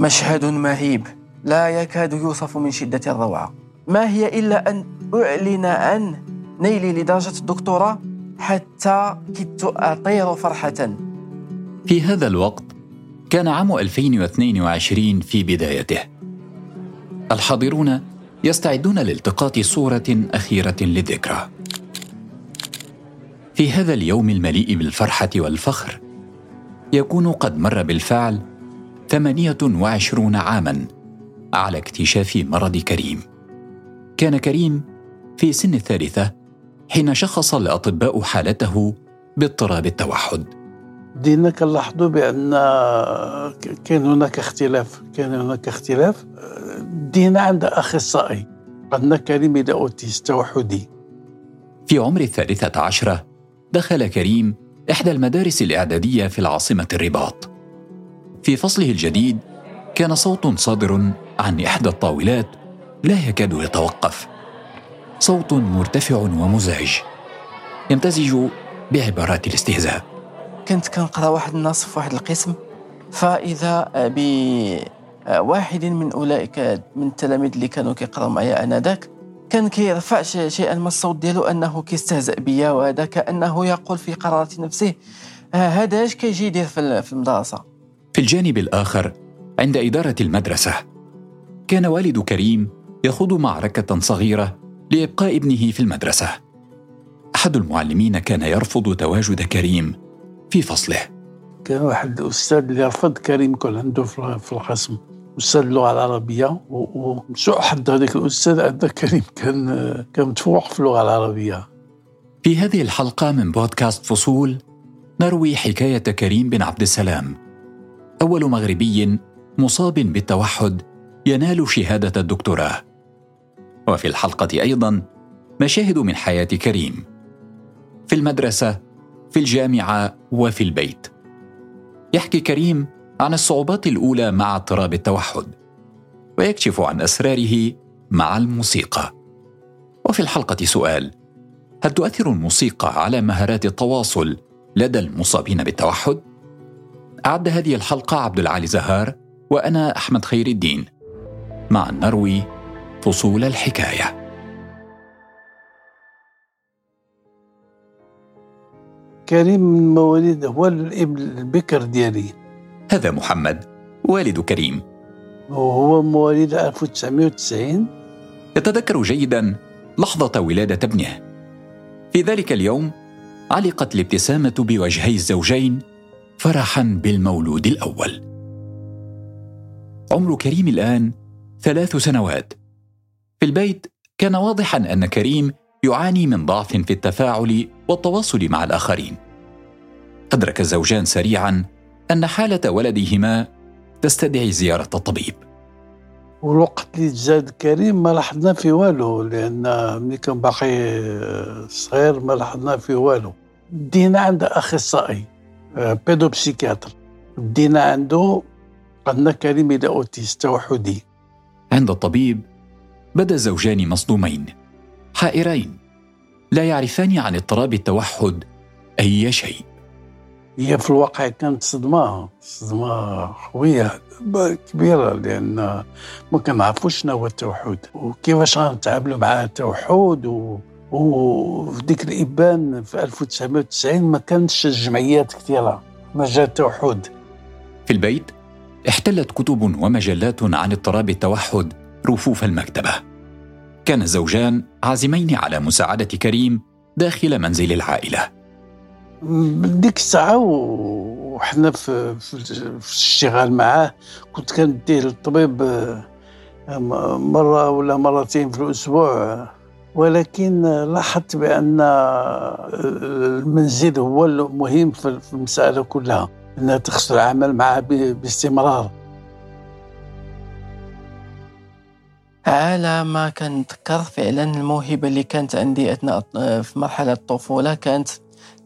مشهد مهيب. لا يكاد يوصف من شدة الروعة. ما هي إلا أن أعلن عن نيلي لدرجة الدكتوراه حتى كدت أطير فرحة. في هذا الوقت كان عام 2022 في بدايته. الحاضرون يستعدون لالتقاط صورة أخيرة للذكرى. في هذا اليوم المليء بالفرحة والفخر يكون قد مر بالفعل 28 عاما على اكتشاف مرض كريم. كان كريم في سن الثالثة حين شخص الأطباء حالته باضطراب التوحد. دينا كنلاحظوا بأن كان هناك اختلاف كان هناك اختلاف. دينا عند أخصائي عندنا كريم إلى اوتيست توحدي. في عمر الثالثة عشرة دخل كريم إحدى المدارس الإعدادية في العاصمة الرباط. في فصله الجديد كان صوت صادر عن إحدى الطاولات لا يكاد يتوقف. صوت مرتفع ومزعج يمتزج بعبارات الاستهزاء. كنت كنقرأ واحد النص في واحد القسم. فإذا بواحد من أولئك من التلاميذ اللي كانوا كيقراو معايا انذاك كان كيرفع شيئا ما الصوت ديالو أنه كيستهزأ بيا وهذا كانه يقول في قرارة نفسه هذا اش كيجي يدير في المدرسة؟ في الجانب الآخر عند إدارة المدرسة كان والد كريم يخوض معركة صغيرة لإبقاء ابنه في المدرسة. أحد المعلمين كان يرفض تواجد كريم في فصله. كان واحد الاستاذ اللي رفض كريم كان عنده في القسم أستاذ اللغة العربية وسوء حظ هذاك الأستاذ ان كريم كان كان متفوق في اللغة العربية. في هذه الحلقة من بودكاست فصول نروي حكاية كريم بن عبد السلام. أول مغربي مصاب بالتوحد ينال شهادة الدكتوراه. وفي الحلقة أيضا مشاهد من حياة كريم. في المدرسة في الجامعة وفي البيت. يحكي كريم عن الصعوبات الأولى مع اضطراب التوحد ويكشف عن أسراره مع الموسيقى. وفي الحلقة سؤال هل تؤثر الموسيقى على مهارات التواصل لدى المصابين بالتوحد؟ أعد هذه الحلقة عبد العالي زهار وأنا أحمد خير الدين. مع نروي فصول الحكاية. كريم من مواليد هو الابن البكر ديالي. هذا محمد والد كريم. وهو مواليد 1990 يتذكر جيدا لحظة ولادة ابنه. في ذلك اليوم علقت الابتسامة بوجهي الزوجين فرحا بالمولود الأول. عمر كريم الآن ثلاث سنوات. في البيت كان واضحا أن كريم يعاني من ضعف في التفاعل والتواصل مع الآخرين. أدرك الزوجان سريعا أن حالة ولدهما تستدعي زيارة الطبيب. والوقت اللي تزاد كريم ما لاحظنا في والو لأن ملي كان باقي صغير ما لاحظنا في والو. دينا عند اخصائي بيدو بسيكياتر دينا عنده قلنا كريم إلى اوتيست توحدي. عند الطبيب بدا الزوجان مصدومين. حائرين لا يعرفان عن اضطراب التوحد أي شيء. هي في الواقع كانت صدمة صدمة قوية كبيرة لأن ما كنعرفوش شنو هو التوحد وكيفاش غنتعاملوا مع التوحد و... وفي ديك الإبان في 1990 ما كانتش الجمعيات كثيرة مجال التوحد في البيت احتلت كتب ومجلات عن اضطراب التوحد رفوف المكتبة. كان الزوجان عازمين على مساعدة كريم داخل منزل العائلة. ديك الساعة وحنا في, في, الاشتغال معاه كنت كنديه للطبيب مرة ولا مرتين في الأسبوع ولكن لاحظت بأن المنزل هو المهم في المسألة كلها أنها تخص العمل معه باستمرار. على ما كنتذكر فعلا الموهبة اللي كانت عندي أثناء في مرحلة الطفولة كانت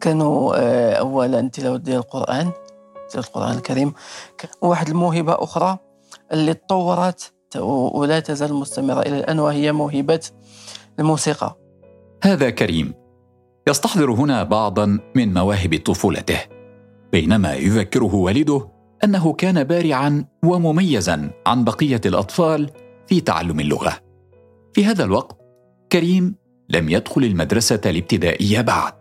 كانوا آه، اولا تلاوة ديال القرآن تلاوة القرآن الكريم. وواحد الموهبة أخرى اللي تطورت ولا تزال مستمرة إلى الآن وهي موهبة الموسيقى. هذا كريم. يستحضر هنا بعضا من مواهب طفولته. بينما يذكره والده أنه كان بارعا ومميزا عن بقية الأطفال في تعلم اللغة. في هذا الوقت كريم لم يدخل المدرسة الابتدائية بعد.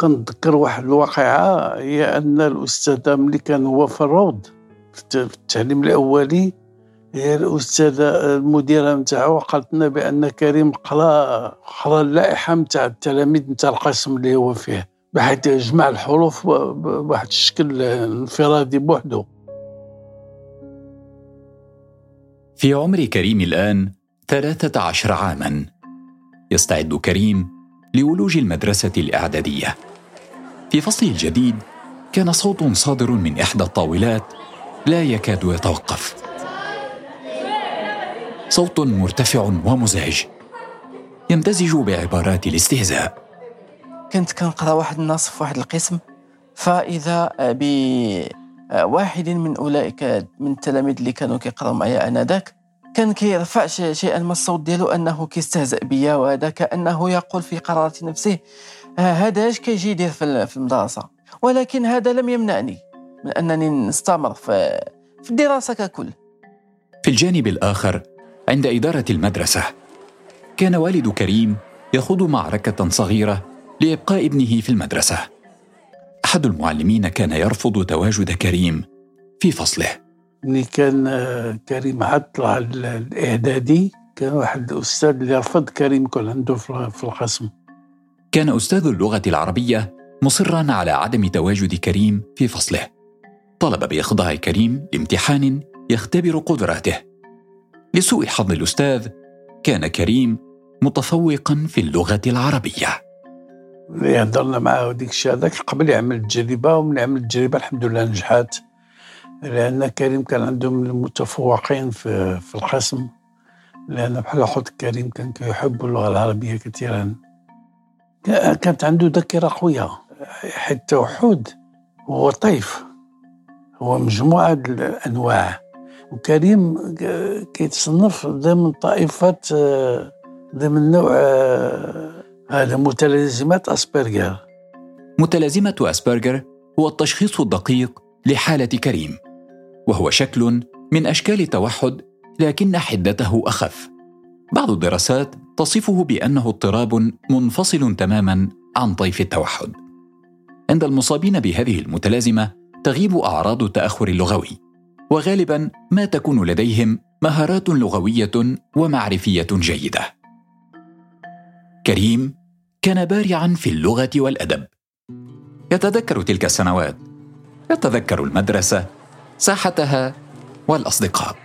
كنتذكر واحد الواقعة هي أن الأستاذة ملي كان هو في الروض في التعليم الأولي. هي الأستاذة المديرة نتاعو قالت لنا بأن كريم قرأ قرأ اللائحة نتاع التلاميذ نتاع القسم اللي هو فيه بحيث يجمع الحروف بواحد الشكل انفرادي بوحده في عمر كريم الآن ثلاثة عشر عاما. يستعد كريم لولوج المدرسة الإعدادية. في فصله الجديد كان صوت صادر من إحدى الطاولات لا يكاد يتوقف. صوت مرتفع ومزعج. يمتزج بعبارات الاستهزاء. كنت كنقرأ واحد النص في واحد القسم. فإذا بواحد من أولئك من التلاميذ اللي كانوا كيقراو معايا انذاك كان كيرفع شيئا ما الصوت ديالو أنه كيستهزئ بيا وهذا كانه يقول في قرارة نفسه هذا اش كيجي يدير في المدرسة؟ ولكن هذا لم يمنعني من أنني نستمر في في الدراسة ككل. في الجانب الآخر عند إدارة المدرسة. كان والد كريم يخوض معركة صغيرة لإبقاء ابنه في المدرسة. أحد المعلمين كان يرفض تواجد كريم في فصله. ملي كان آه، كريم عطل على الإعدادي. كان واحد الاستاذ اللي رفض كريم يكون عنده في القسم كان أستاذ اللغة العربية مصرا على عدم تواجد كريم في فصله. طلب بإخضاع كريم لامتحان يختبر قدراته. لسوء حظ الأستاذ كان كريم متفوقا في اللغة العربية. هضرنا معاه ديك الشيء هذاك قبل يعمل التجربة ومن عمل التجربة الحمد لله نجحات لأن كريم كان عنده من المتفوقين في, في القسم لأن بحال حط كريم كان يحب اللغة العربية كثيرا. كانت عنده ذاكرة قوية حيث التوحد هو طيف هو مجموعة الأنواع. وكريم كيتصنف ضمن طائفة ضمن نوع هذا متلازمات أسبرجر متلازمة أسبرجر هو التشخيص الدقيق لحالة كريم وهو شكل من أشكال التوحد لكن حدته أخف. بعض الدراسات تصفه بأنه اضطراب منفصل تماما عن طيف التوحد. عند المصابين بهذه المتلازمة تغيب أعراض التأخر اللغوي. وغالبا ما تكون لديهم مهارات لغوية ومعرفية جيدة. كريم كان بارعا في اللغة والأدب. يتذكر تلك السنوات. يتذكر المدرسة ساحتها والأصدقاء.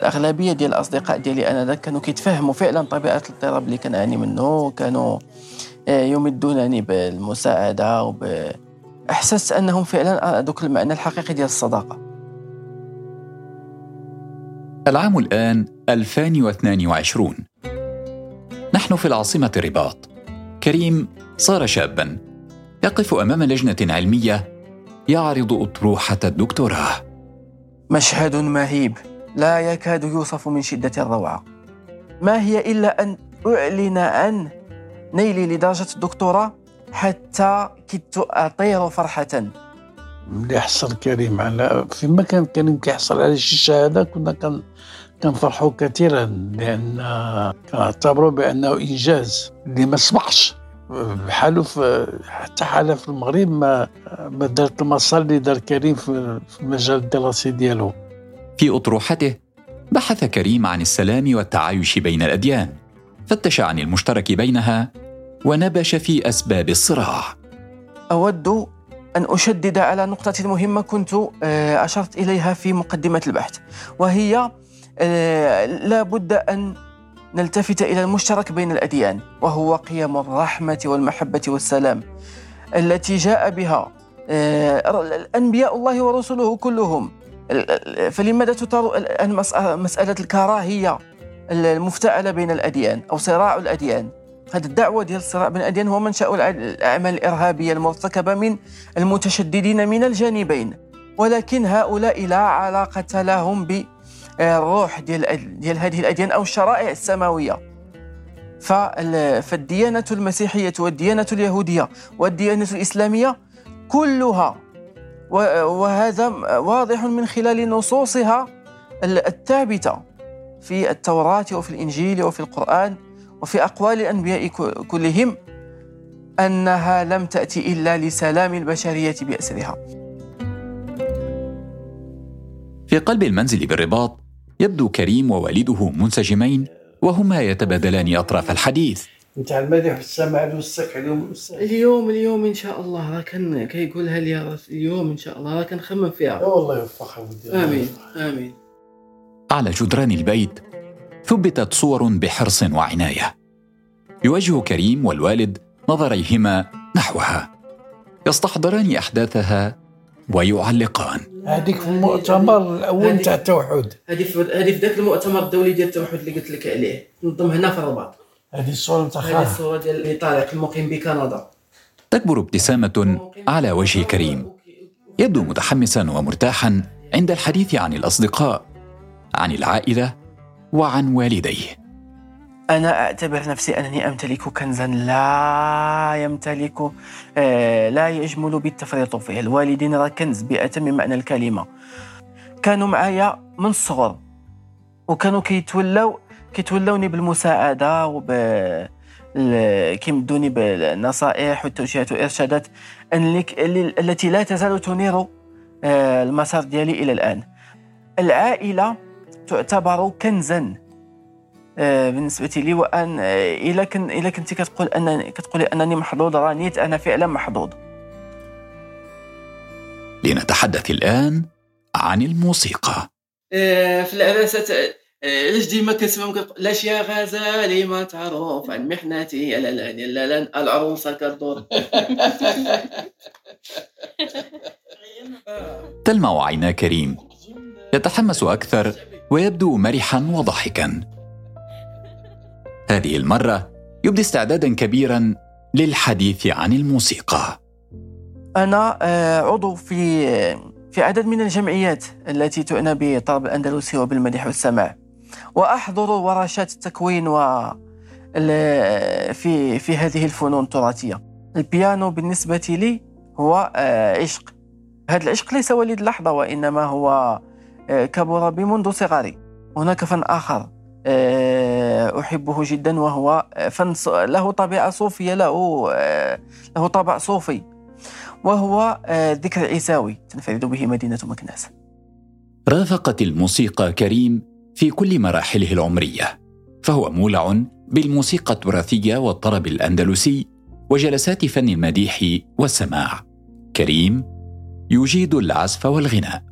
الاغلبيه ديال الأصدقاء ديالي أنا كانوا كيتفهموا فعلا طبيعة الاضطراب اللي كنعاني منه. كانوا آه، يمدونني بالمساعدة وب احسست أنهم فعلا ذوك المعنى الحقيقي ديال الصداقة. العام الآن 2022 نحن في العاصمة الرباط كريم صار شابا. يقف أمام لجنة علمية يعرض أطروحة الدكتوراه. مشهد مهيب. لا يكاد يوصف من شدة الروعة. ما هي إلا أن أعلن عن نيلي لدرجة الدكتوراه حتى كدت أطير فرحة. ملي حصل كريم على فيما كان كريم كيحصل على شي شهادة كنا كان كنفرحوا كثيرا لأن كنعتبروا بأنه إنجاز اللي ما سبقش بحالو في حتى حالة في المغرب ما ما دارت المسار اللي دار كريم في المجال الدراسي ديالو. في أطروحته بحث كريم عن السلام والتعايش بين الأديان فتش عن المشترك بينها ونبش في أسباب الصراع. أود أن أشدد على نقطة مهمة كنت آه، أشرت إليها في مقدمة البحث وهي آه، لا بد أن نلتفت إلى المشترك بين الأديان وهو قيم الرحمة والمحبة والسلام التي جاء بها آه، أنبياء الله ورسله كلهم. فلماذا تثار مسألة الكراهية المفتعلة بين الأديان أو صراع الأديان؟ هذه الدعوة ديال الصراع بين الأديان هو منشأ الأعمال الإرهابية المرتكبة من المتشددين من الجانبين. ولكن هؤلاء لا علاقة لهم ب الروح ديال ديال هذه الأديان أو الشرائع السماوية. فالديانة المسيحية والديانة اليهودية والديانة الإسلامية كلها وهذا واضح من خلال نصوصها الثابتة في التوراة وفي الإنجيل وفي القرآن. وفي أقوال الأنبياء كلهم أنها لم تأتي إلا لسلام البشرية بأسرها. في قلب المنزل بالرباط يبدو كريم ووالده منسجمين وهما يتبادلان أطراف الحديث. أنت على المدح والسمع الوسك اليوم اليوم اليوم إن شاء الله. راه كان كيقولها لي اليوم إن شاء الله. راه كنخمم فيها. والله يوفقها ودي آمين آمين. على جدران البيت ثبتت صور بحرص وعناية. يوجه كريم والوالد نظريهما نحوها. يستحضران أحداثها ويعلقان. هذيك في المؤتمر الأول تاع التوحد. هذه في هذه في ذاك المؤتمر الدولي ديال التوحد اللي قلت لك عليه. نظم هنا في الرباط. هذه الصورة تاع هذه الصورة ديال طارق المقيم بكندا. تكبر ابتسامة على وجه كريم. يبدو متحمسا ومرتاحا عند الحديث عن الأصدقاء عن العائلة وعن والديه. أنا أعتبر نفسي أنني أمتلك كنزا لا يمتلك آه، لا يجمل بالتفريط فيه الوالدين راه كنز بأتم معنى الكلمة. كانوا معايا من الصغر وكانوا كيتولاو كيتولوني بالمساعدة وب كيمدوني بالنصائح والتوجيهات والإرشادات التي لا تزال تنير آه، المسار ديالي إلى الآن. العائلة تعتبر كنزا. آه، بالنسبة لي وأن آه، إلا كن إلا كنتي كتقول انني كتقولي أنني محظوظ رانيت أنا فعلا محظوظ. لنتحدث الآن عن الموسيقى. آه، في العراسات علاش ديما كنسمعهم لاش يا غزالي ما تعرف عن محنتي يا لا لا لا لا العروسة كدور. تلمع عينا كريم يتحمس أكثر ويبدو مرحا وضحكا هذه المرة يبدي استعدادا كبيرا للحديث عن الموسيقى. أنا آه، عضو في في عدد من الجمعيات التي تعنى بالطرب الأندلسي وبالمدح والسماع وأحضر ورشات التكوين و في في هذه الفنون التراثية. البيانو بالنسبة لي هو آه، عشق. هذا العشق ليس وليد لحظة وإنما هو كبر بي منذ صغري. هناك فن آخر آه، أحبه جدا وهو فن له طبيعة صوفية له آه، له طابع صوفي وهو آه، ذكر عيساوي. تنفرد به مدينة مكناس. رافقت الموسيقى كريم في كل مراحله العمرية فهو مولع بالموسيقى التراثية والطرب الأندلسي وجلسات فن المديح والسماع. كريم يجيد العزف والغناء.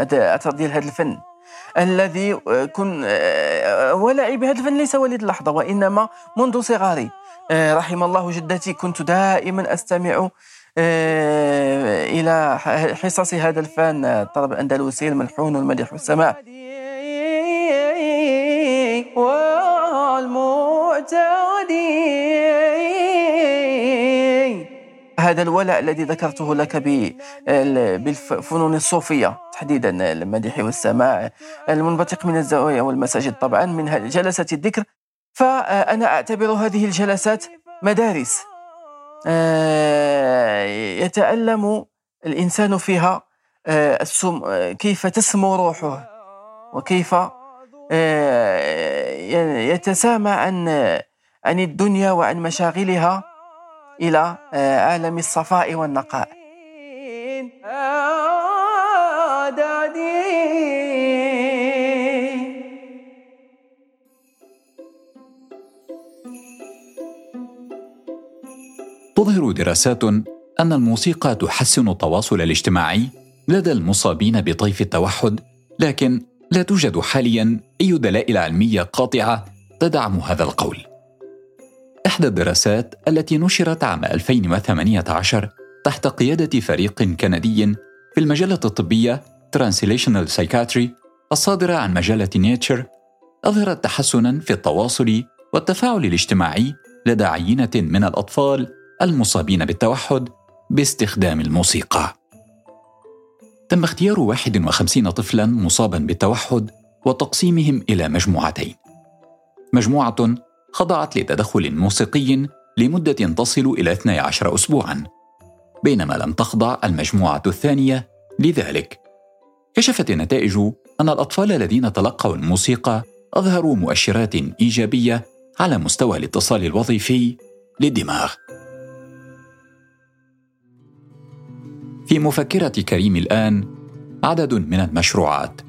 أثر ديال هذا الفن. الذي كن ولعي بهذا الفن ليس ولد اللحظة وإنما منذ صغري رحم الله جدتي كنت دائما أستمع إلى حصص هذا الفن الطرب الاندلسي الملحون والمدح والسماع والمعتدين هذا الولاء الذي ذكرته لك بالفنون الصوفية تحديدا المديح والسماع المنبثق من الزوايا والمساجد. طبعا من جلسات الذكر. فأنا أعتبر هذه الجلسات مدارس. آه، يتألم الإنسان فيها آه، كيف تسمو روحه وكيف آه، يتسامى عن عن الدنيا وعن مشاغلها. إلى آه، عالم الصفاء والنقاء. تظهر دراسات أن الموسيقى تحسن التواصل الاجتماعي لدى المصابين بطيف التوحد لكن لا توجد حاليا أي دلائل علمية قاطعة تدعم هذا القول. إحدى الدراسات التي نشرت عام 2018 تحت قيادة فريق كندي في المجلة الطبية Translational Psychiatry الصادرة عن مجلة نيتشر أظهرت تحسنا في التواصل والتفاعل الاجتماعي لدى عينة من الأطفال المصابين بالتوحد باستخدام الموسيقى. تم اختيار 51 طفلا مصابا بالتوحد وتقسيمهم إلى مجموعتين. مجموعة خضعت لتدخل موسيقي لمدة تصل إلى 12 أسبوعا، بينما لم تخضع المجموعة الثانية لذلك. كشفت النتائج أن الأطفال الذين تلقوا الموسيقى أظهروا مؤشرات إيجابية على مستوى الاتصال الوظيفي للدماغ. في مفكرة كريم الآن عدد من المشروعات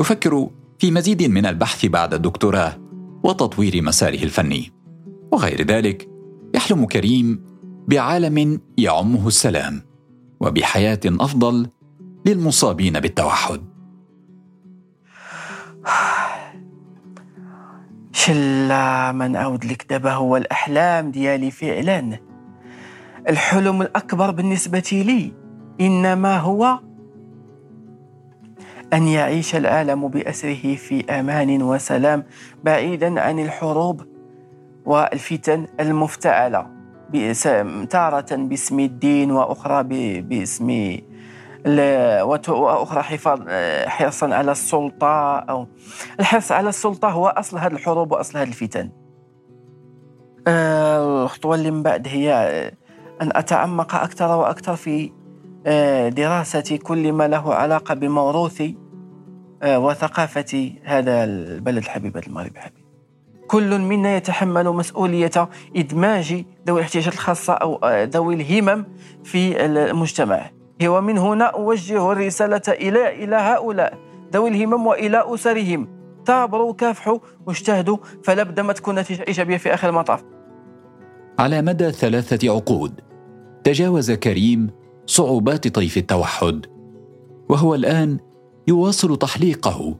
يفكر في مزيد من البحث بعد الدكتوراه وتطوير مساره الفني. وغير ذلك يحلم كريم بعالم يعمه السلام وبحياة أفضل للمصابين بالتوحد. شلا نعاود لك دابا هو الاحلام ديالي فعلا الحلم الأكبر بالنسبة لي إنما هو أن يعيش العالم بأسره في أمان وسلام بعيدا عن الحروب والفتن المفتعلة. تارة باسم الدين وأخرى باسم وأخرى حفاظ حرصا على السلطة أو الحرص على السلطة هو أصل هذه الحروب وأصل هذه الفتن. آه، الخطوة اللي من بعد هي أن أتعمق أكثر وأكثر في آه، دراسة كل ما له علاقة بموروث آه، وثقافة هذا البلد الحبيب المغرب الحبيب. كل منا يتحمل مسؤولية إدماج ذوي الاحتياجات الخاصة أو آه، ذوي الهمم في المجتمع. ومن هنا أوجه الرسالة إلى إلى هؤلاء ذوي الهمم وإلى أسرهم. ثابروا كافحوا واجتهدوا فلا بد ما تكون نتيجة إيجابية في آخر المطاف. على مدى ثلاثة عقود تجاوز كريم صعوبات طيف التوحد. وهو الآن يواصل تحليقه.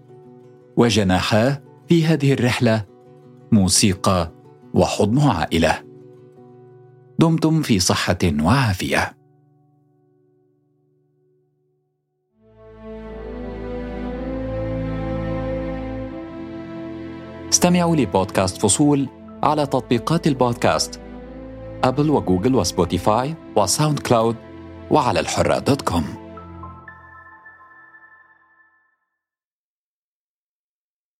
وجناحاه في هذه الرحلة موسيقى وحضن عائلة. دمتم في صحة وعافية. استمعوا لبودكاست فصول على تطبيقات البودكاست. Apple و Google و Spotify و SoundCloud وعلى الحرة dot com.